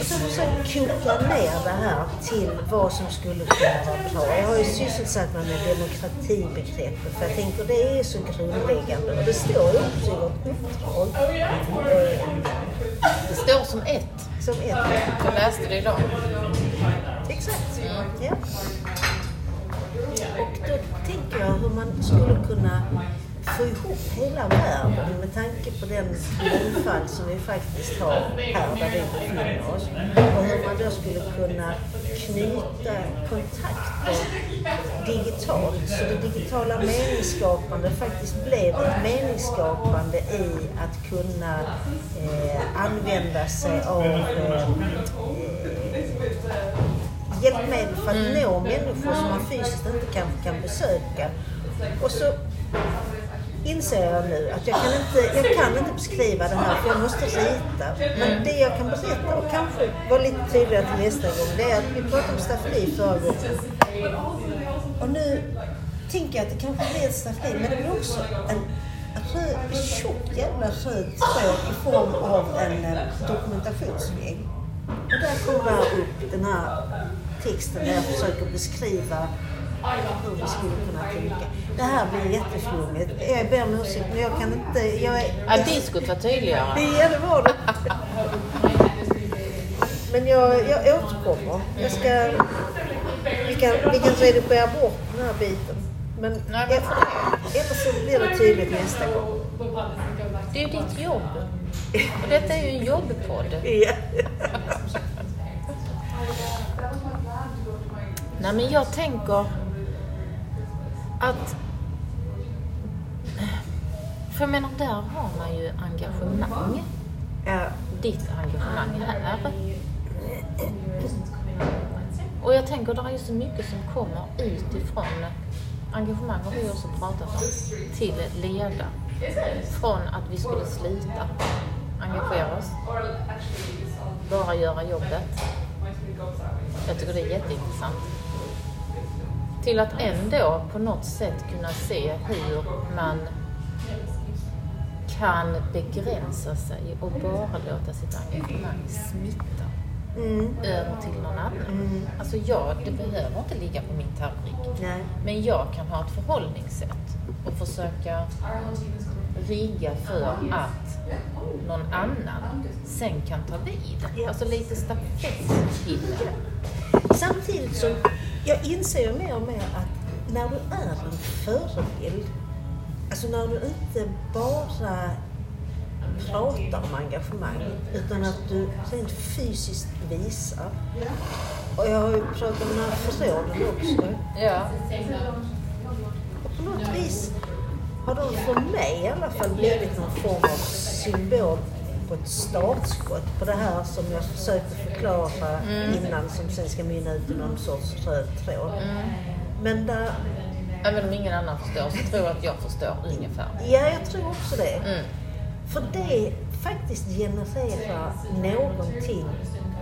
Och så försöker koka ner det här till vad som skulle kunna vara bra. Jag har ju sysselsatt mig med demokratibegreppet för jag tänker det är så grundläggande. Och det står ju också i vårt uppdrag. Eh, Det står som ett. som ett Jag läste det idag. Och då tänker jag hur man skulle kunna få ihop hela världen med tanke på den mångfald som vi faktiskt har här där vi befinner oss. Och hur man då skulle kunna knyta kontakter digitalt så det digitala meningsskapande faktiskt blev ett meningsskapande i att kunna eh, använda sig av eh, hjälpmedel för att Mm. nå människor som man fysiskt inte kan, kan besöka. Och så inser jag nu att jag kan, inte, jag kan inte beskriva det här för jag måste rita. Men det jag kan berätta och kanske vara lite tydligare till nästa gång det är att vi pratade om staffeli förra gången. Och nu tänker jag att det kanske blir ett staffeli men det blir också en röd, tjock jävla röd tråd i form av en eh, dokumentationsvägg. Och där kommer upp den här texten där jag försöker beskriva hur vi skulle kunna tänka. Det här blir jätteflummigt. Jag ber om ursäkt men jag kan inte... Jag är, Ja, diskot var tydligare. Ja, det var det. Men jag, jag återkommer. Jag ska... Vi kan, vi kan redigera bort den här biten. Men eller så blir det tydligt nästa gång. Det är ju ditt jobb. Och detta är ju en jobbpodd. Ja. Nej, men jag tänker att... För jag menar, där har man ju engagemang. Ja. Ditt engagemang här. Och jag tänker, det är ju så mycket som kommer utifrån engagemang har vi också pratat om, till leda. Från att vi skulle sluta engagera oss, bara göra jobbet. Jag tycker det är jätteintressant. Till att ändå på något sätt kunna se hur man kan begränsa sig och bara låta sitt engagemang smitta Mm. över till någon annan. Mm. Alltså jag, det behöver inte ligga på min tallrik. Nej. Men jag kan ha ett förhållningssätt och försöka rigga för att någon annan sen kan ta vid. Alltså lite stafettpinne. Samtidigt som jag inser mer och mer att när du är en förebild, alltså när du inte bara pratar om engagemang, utan att du rent fysiskt visar. Och jag har ju pratat om den här förråden också. Ja. Och på något vis har de för mig i alla fall blivit någon form av symbol på ett startskott på det här som jag försökte förklara innan som sen ska mynna ut i någon sorts röd tråd. Men där, Även om ingen annan förstår så tror jag att jag förstår ungefär. ja jag tror också det. Mm. För det faktiskt genererar någonting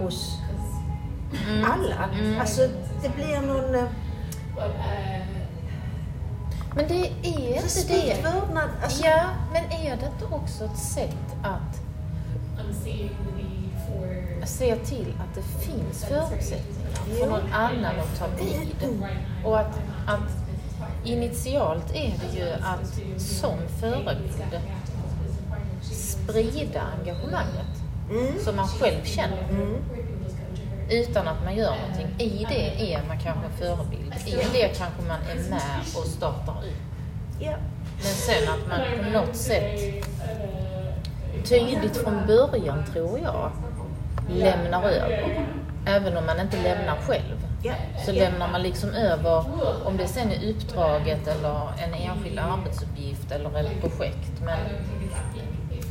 hos alla. Alltså det blir någon eh, Men det är inte respekt, det. vördnad. Alltså, Ja, men är det inte också ett sätt att se till att det finns förutsättningar för någon annan att ta vid? Och att, att initialt är det ju att som förebild sprida engagemanget som man själv känner. Utan att man gör någonting. I det är man kanske en förebild. I det kanske man är med och startar upp. Men sen att man på något sätt tydligt från början, tror jag, lämnar över. Även om man inte lämnar själv. Så lämnar man liksom över, om det sen är uppdraget eller en enskild arbetsuppgift eller ett projekt. Men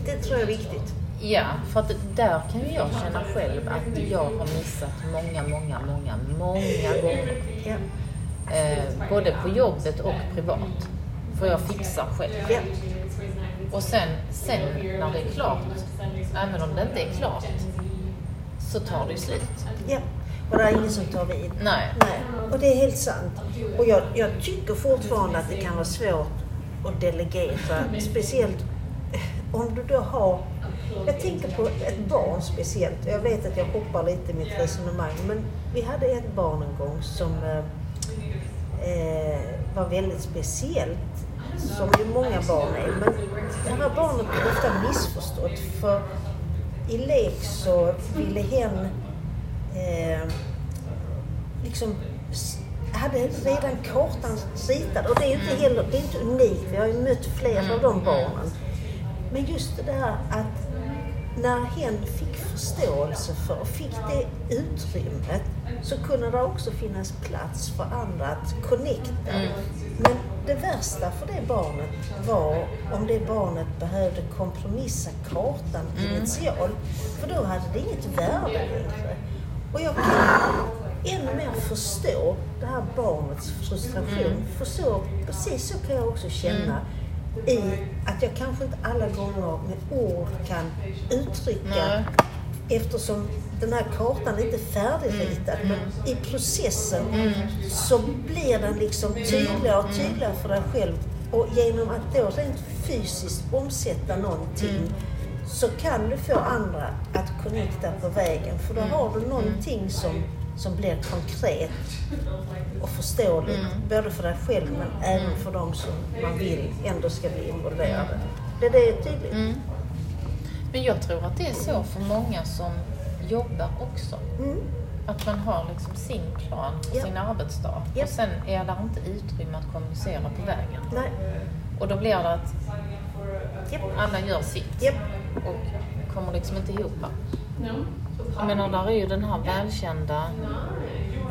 Det tror jag är viktigt. Ja, för att där kan ju jag känna själv att jag har missat många, många, många, många gånger. Ja. Eh, både på jobbet och privat. För jag fixar själv. Ja. Och sen, sen när det är klart, även om det inte är klart, så tar det ju slut. Ja, och det är ingen som tar vid. Nej. Nej, och det är helt sant. Och jag, jag tycker fortfarande att det kan vara svårt att delegera, speciellt om du då har... Jag tänker på ett barn speciellt. Jag vet att jag hoppar lite i mitt resonemang, men vi hade ett barn en gång som eh, eh, var väldigt speciellt, som ju många barn är. Men det här barnet blev ofta missförstått, för i lek så ville hen eh, liksom hade redan kartan ritad och det är inte heller det är inte unikt. Vi har ju mött flera av de barnen. Men just det där att när hen fick förståelse för och fick det utrymmet så kunde det också finnas plats för andra att connecta. Men det värsta för det barnet var om det barnet behövde kompromissa kartan initialt. För då hade det inget värde längre. Och jag kan ännu mer förstå det här barnets frustration. För så, precis så kan jag också känna i att jag kanske inte alla gånger med ord kan uttrycka Nej. eftersom den här kartan inte är färdigritad. Men i processen så blir den liksom tydligare och tydligare för dig själv. Och genom att då rent fysiskt omsätta någonting så kan du få andra att connecta på vägen. För då har du någonting som, som blir konkret och förståeligt. Både för dig själv men även för de som man vill ändå ska bli involverade. Det är det tydligt. Men jag tror att det är så för många som jobbar också. Mm. Att man har liksom sin plan för Ja. sin arbetsdag Ja. och sen är det inte utrymme att kommunicera på vägen. Nej. Och då blir det att Japp. alla gör sitt och kommer liksom inte ihop. Jag menar, där är ju den här välkända...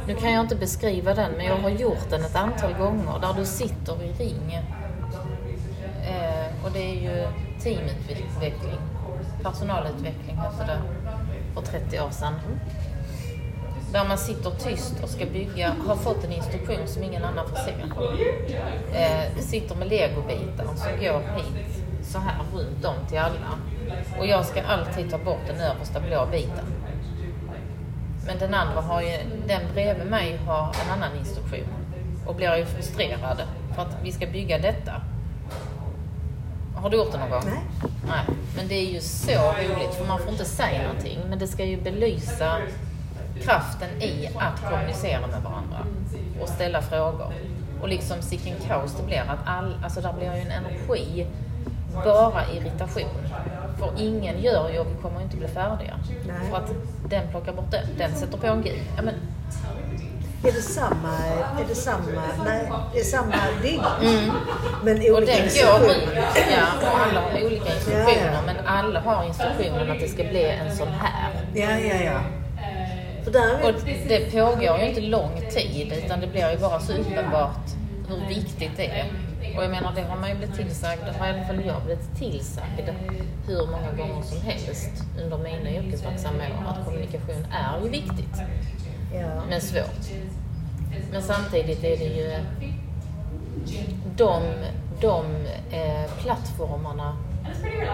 Nu kan jag inte beskriva den, men jag har gjort den ett antal gånger där du sitter i ring. Eh, och det är ju teamutveckling. Personalutveckling hette det för 30 år sedan. Där man sitter tyst och ska bygga, har fått en instruktion som ingen annan får se. Eh, sitter med legobitar som går hit, så här runt om till alla. Och jag ska alltid ta bort den översta blå biten. Men den andra har ju, den bredvid mig har en annan instruktion. Och blir ju frustrerad för att vi ska bygga detta. Har du gjort det någon gång? Nej. Nej. Men det är ju så roligt för man får inte säga någonting. Men det ska ju belysa kraften i att kommunicera med varandra och ställa frågor. Och liksom sicken kaos det blir att all, alltså där blir ju en energi, bara irritation. För ingen gör ju och vi kommer inte bli färdiga. Nej. För att den plockar bort den, den sätter på en gud. Ja, men, Är det samma, är det samma, nej, det är samma bygg. Men och olika den går ut, ja, och alla har olika instruktioner Ja, ja. men alla har instruktionen att det ska bli en sån här. Ja, ja, ja. Och det pågår ju inte lång tid utan det blir ju bara så uppenbart hur viktigt det är. Och jag menar det har man ju blivit tillsagd, det har i alla fall jag blivit tillsagd hur många gånger som helst under mina yrkesverksamma år att kommunikation är ju viktigt ja. men svårt. Men samtidigt är det ju de, de eh, plattformarna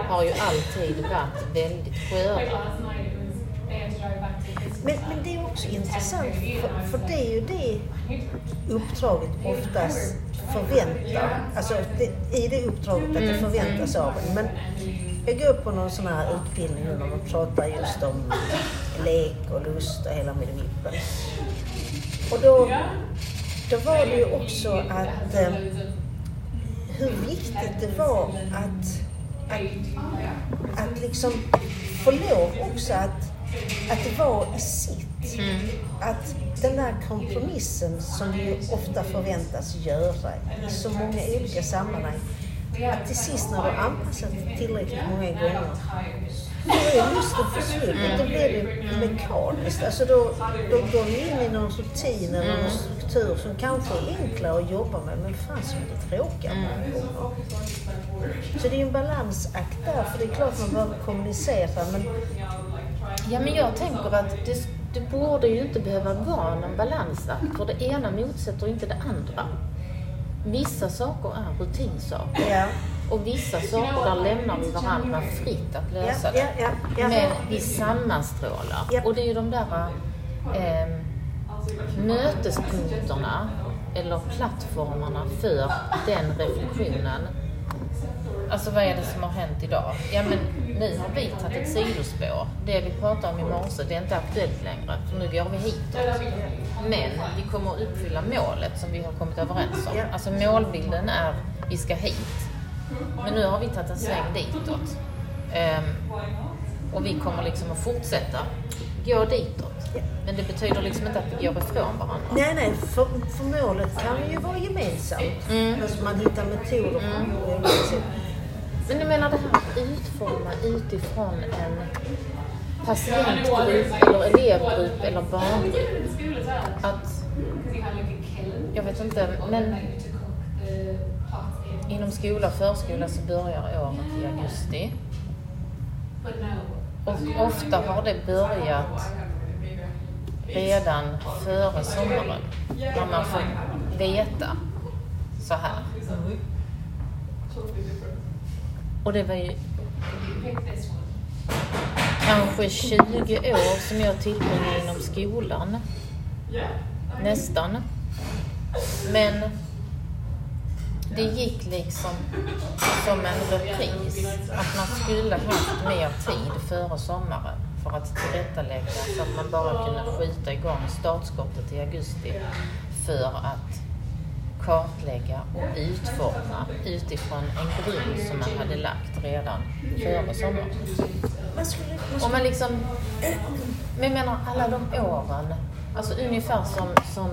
har ju alltid varit väldigt sköra. Men, men det är också intressant, för, för det är ju det uppdraget oftast förväntar. Alltså det, i det uppdraget att det förväntas av en. Men jag går på någon sån här utbildning när man pratar just om lek och lust och hela medvippen. Och då, då var det ju också att eh, hur viktigt det var att, att, att liksom få lov också att, att det var i sitt. Att den där kompromissen som vi ju ofta förväntas göra i så många olika sammanhang. Att till sist när du har anpassat det tillräckligt många gånger då är lusten försvunnen. Då blir det mekaniskt. Alltså då, då går vi in i någon rutin eller någon struktur som kanske är enklare att jobba med men fan som det tråkiga gånger. Så det är en balansakt där, för det är klart man behöver kommunicera men Ja, men jag tänker att det, det borde ju inte behöva vara någon balansakt, för det ena motsätter inte det andra. Vissa saker är rutinsaker ja, och vissa saker där lämnar vi varandra fritt att lösa ja, det. ja, ja, ja. Men vi sammanstrålar. Ja. Och det är ju de där eh, mötespunkterna eller plattformarna för den reflektionen. Alltså vad är det som har hänt idag? Ja men nu har vi tagit ett sidospår. Det vi pratade om i morse, det är inte aktuellt längre. För nu går vi hitåt. Men vi kommer att uppfylla målet som vi har kommit överens om. Alltså målbilden är, vi ska hit. Men nu har vi tagit en sväng ditåt. Ehm, och vi kommer liksom att fortsätta gå ditåt. Men det betyder liksom inte att vi går ifrån varandra. Nej, nej, för, för målet kan ju vara gemensamt. Mm. Alltså man hittar metoder sätt. Men du menar det här att utforma utifrån en patientgrupp eller elevgrupp eller barngrupp. Att, jag vet inte, men inom skola och förskola så börjar året i augusti. Och ofta har det börjat redan före sommaren. När man får veta så här. Och det var ju kanske 20 år som jag tillbringade inom skolan. Nästan. Men det gick liksom som en repris. Att man skulle haft mer tid före sommaren för att tillrättalägga så att man bara kunde skjuta igång startskottet i augusti för att kartlägga och utforma utifrån en grund som man hade lagt redan före sommaren. Skulle, man liksom, men jag menar alla de åren, alltså ungefär som, som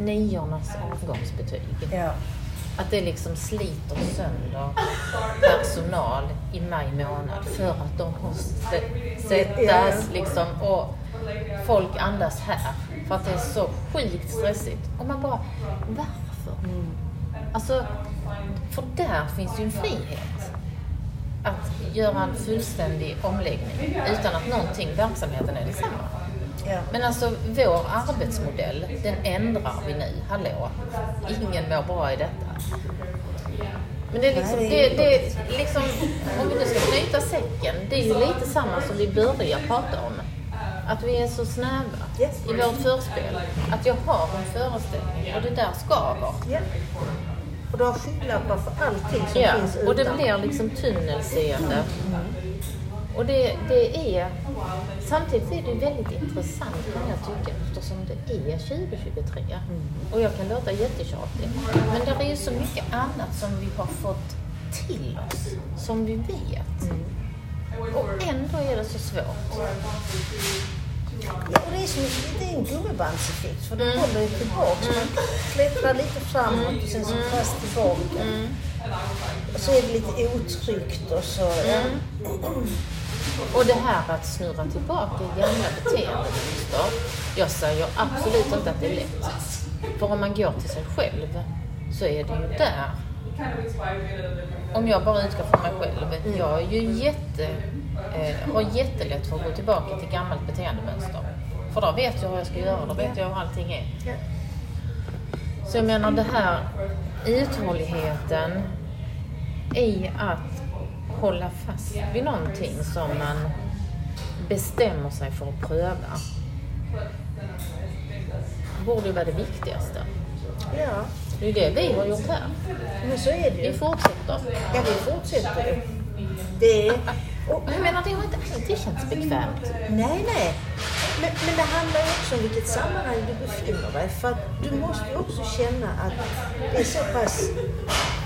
niornas avgångsbetyg. ja. Att det liksom sliter sönder personal i maj månad för att de måste sättas liksom och folk andas här. För att det är så sjukt stressigt. Och man bara, varför? Alltså, för där finns ju en frihet. Att göra en fullständig omläggning utan att någonting, verksamheten är detsamma. Ja. Men alltså vår arbetsmodell, den ändrar vi nu. Hallå, ingen mår bra i detta. Men det är liksom, det, det är liksom, om vi nu ska knyta säcken, det är ju lite samma som vi börjar prata om. Att vi är så snäva Yes. i vårt förspel. Att jag har en föreställning och det där skaver. ja. Och du har skygglappar för allting som Ja, finns och det utan. blir liksom tunnelseende. Och det, det är... Samtidigt är det väldigt intressant kan jag tycka eftersom det är 2023. Och jag kan låta jättetjatig. Men det är ju så mycket annat som vi har fått till oss, som vi vet. Och ändå är det så svårt. Och det är som det är en gummibandseffekt för Mm. håller ju tillbaks. Man klättrar lite framåt och sen så fast tillbaka. Mm. Och så är det lite otryggt och så... Ja. Mm. Och det här att snurra tillbaka i gamla beteendemönster. Jag säger absolut inte att det är lätt. För om man går till sig själv så är det ju där. Om jag bara utgår från mig själv. Jag är ju jätte, eh, har jättelätt för att gå tillbaka till gammalt beteendemönster. För då vet jag vad jag ska göra, då vet jag hur allting är. Så jag menar det här uthålligheten i att hålla fast vid någonting som man bestämmer sig för att pröva borde ju vara det viktigaste. ja, Det är det vi har gjort här. men så är det Vi ju. fortsätter. Ja, vi fortsätter. Det är... Och, jag menar, det har inte alltid känts bekvämt. nej, nej. Men, men det handlar ju också om vilket sammanhang du befinner dig För att du måste ju också känna att det är så pass...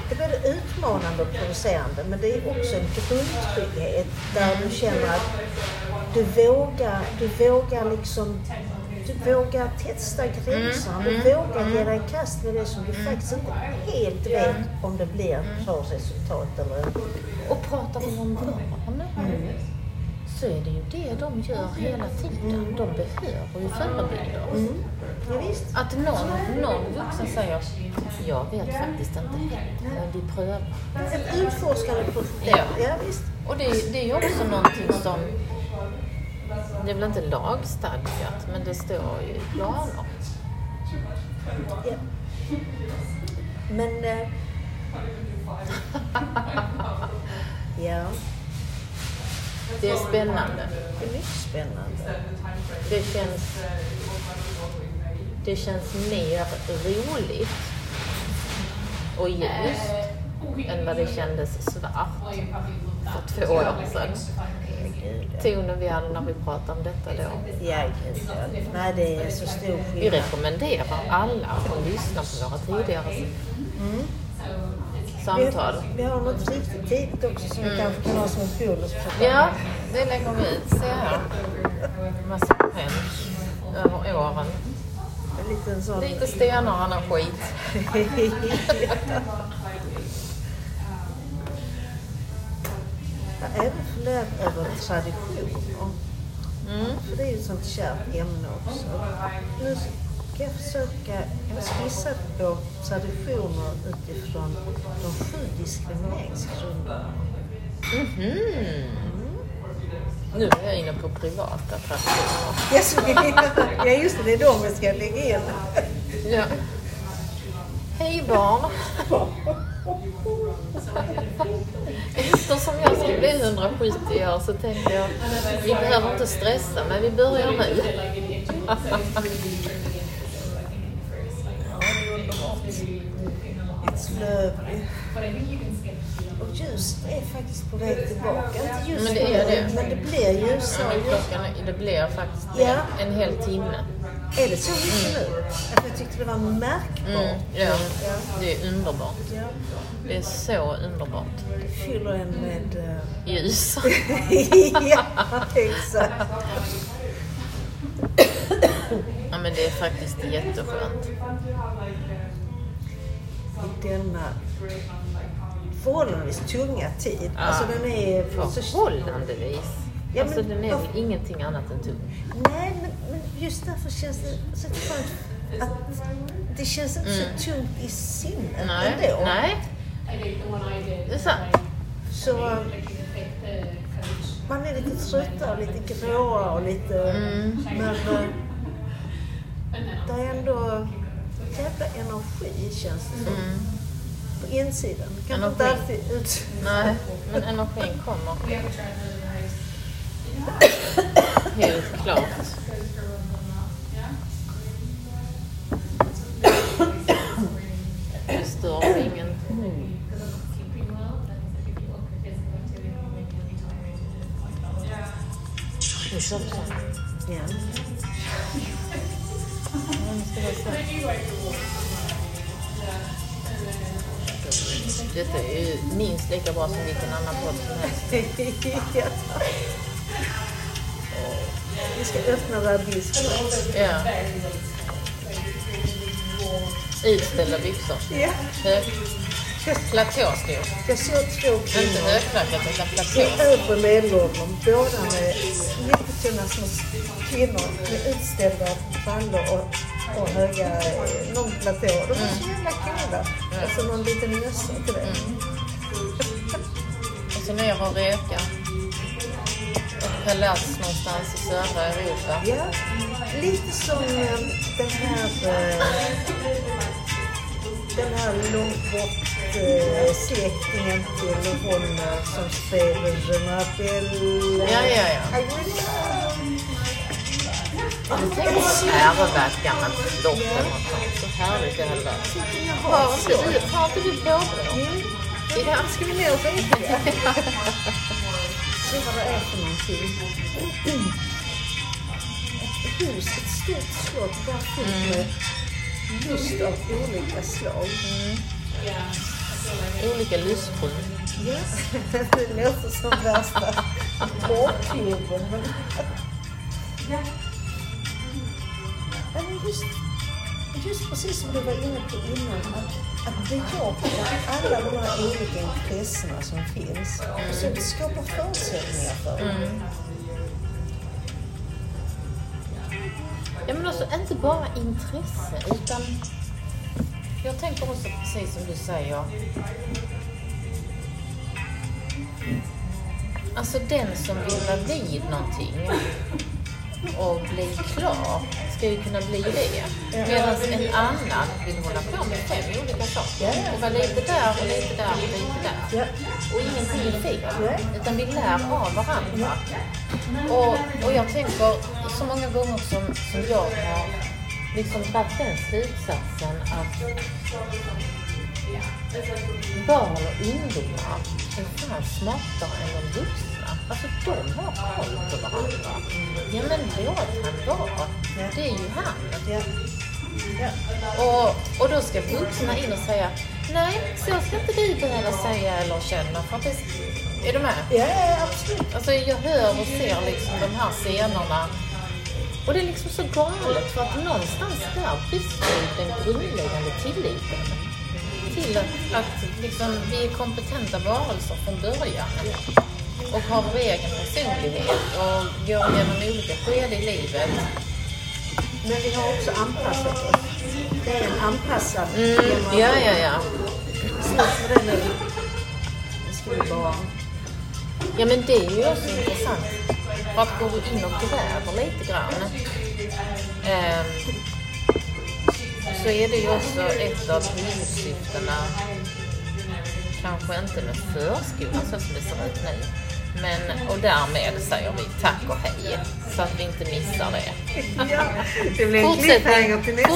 Det är både utmanande och provocerande men det är också en grundtrygghet där du känner att du vågar, du vågar liksom du vågar testa gränserna, du vågar ge dig i kast med det som du faktiskt inte helt vet om det blir bra resultat eller inte. Och pratar vi om barn så är det ju det de gör hela tiden. De behöver ju förebilder. Mm. Ja. Att någon, någon vuxen säger jag vet faktiskt inte men vi prövar. Ett utforskande projekt. Ja. ja visst. Och det, det är ju också någonting som, det är väl inte lagstadgat, men det står ju i planer. Ja. Men... Eh, ja, Det är spännande. det är mycket spännande. Det känns, det känns mer roligt och ljust än vad det kändes svart för två år sedan. Tonen vi hade när vi pratade om detta då. Ja, gud. Nej, det är så stor Vi skillnad. rekommenderar alla att lyssna på våra tidigare Vi, samtal. vi har något riktigt tidigt också som vi kanske kan ha som en bonus. Ja, det lägger vi ut. Se här. Massa skämt. över åren. Lite stenar och skit. Även funderat över traditioner. Mm. För det är ju ett sånt kärt ämne också. Nu ska jag försöka, jag skissat på traditioner utifrån de sju diskrimineringsgrunderna. Mhm. Nu är jag inne på privata traditioner. Ja, just det, det är de vi ska lägga in. Ja. Hej barn! Eftersom jag ska bli 170 år så tänkte jag vi behöver inte stressa men vi börjar nu. It's lovely. Och ljuset är faktiskt på väg tillbaka. Inte just Men det är det. Men det blir ljusare. det blir faktiskt Ja. en hel timme. Är det så mycket nu? För jag tyckte det var märkbart. Mm, ja, det är underbart. Ja. Det är så underbart. Det fyller en med... eh, Ljus. ja, exakt. Ja, men det är faktiskt jätteskönt. I denna förhållandevis tunga tid. Ja. Alltså den är... Förhållandevis. Ja, Alltså men den är väl ingenting annat än tung. Nej, men, men just därför känns det så skönt att det känns inte så tungt i sinnet Mm. Nej, ändå. nej. Det är sant. Så man är lite tröttare och lite gråare och lite... Mm. Men eh, det är ändå jävla energi känns det som. Mm. På insidan. Kanske inte alltid ut... Nej, men energin kommer. Helt klart. Det stör så. Ja. Detta är ju minst lika bra som vilken annan podd som helst. Vi ska öppna våra. Ja. Utställda byxor. Ja. Hög... Platåskor. Jag såg två Inte kvinnor högklackat utan i platå. övre medelåldern, båda med jättetunna små kvinnor med utställda brallor och, och höga, eh, någon platå. De var så jävla coola. Alltså någon liten mössa till det. Och så ner och reka. Ett palats någonstans i södra Europa. Ja, lite som eh, den här eh, den här långt bort eh, släktingen till hon som spelade Je m'appelle... Ja, ja, ja. Love. Jag tänkte ärva ett gammalt slott eller något sånt. Så härligt det hade varit. Har inte du, påbrå? Ja. Ska vi ner och reka? Se vad det är för någonting. Ett hus, ett stort slott bara fullt med lust av olika slag. Olika lystbrun. Ja, det låter som värsta porrklubben. Ja, men just, just precis som du var inne på innan, att, att bejaka alla de här olika intressena som finns och så skapa förutsättningar för dem. Ja men alltså inte bara intresse utan jag tänker också precis som du säger. Alltså den som vill vara vid någonting och bli klar ska ju kunna bli det. Medan en annan vill hålla på med fem olika saker. Och vara lite där och lite där och lite där. Och ingenting är fel. Utan vi lär av varandra. Och, och jag tänker så många gånger som, som jag har liksom dragit den slutsatsen att barn och ungdomar är fan smartare än de vuxna. Alltså de har koll på varandra. Ja men låt han vara. Det är ju han. Och, och då ska vuxna in och säga nej, så ska inte du behöva säga eller känna. För att det, är du med? Ja, ja, absolut. Alltså jag hör och ser liksom de här scenerna Och det är liksom så galet för att någonstans där brister ju den grundläggande tilliten till att, att liksom, vi är kompetenta varelser från början och har vår egen personlighet och går igenom olika skeden i livet. Men vi har också anpassat oss. Det är en anpassad Mm, ja, ja, ja. Slut med det nu. Nu ska vi bara... Ja men det är ju också intressant. För att gå in och gräva lite grann. ehm, så är det ju också ett av huvudsyftena, kanske inte med förskolan så som det ser ut nu. Men, och därmed säger vi tack och hej, så att vi inte missar det. Ja, det blir en cliffhanger till nästa.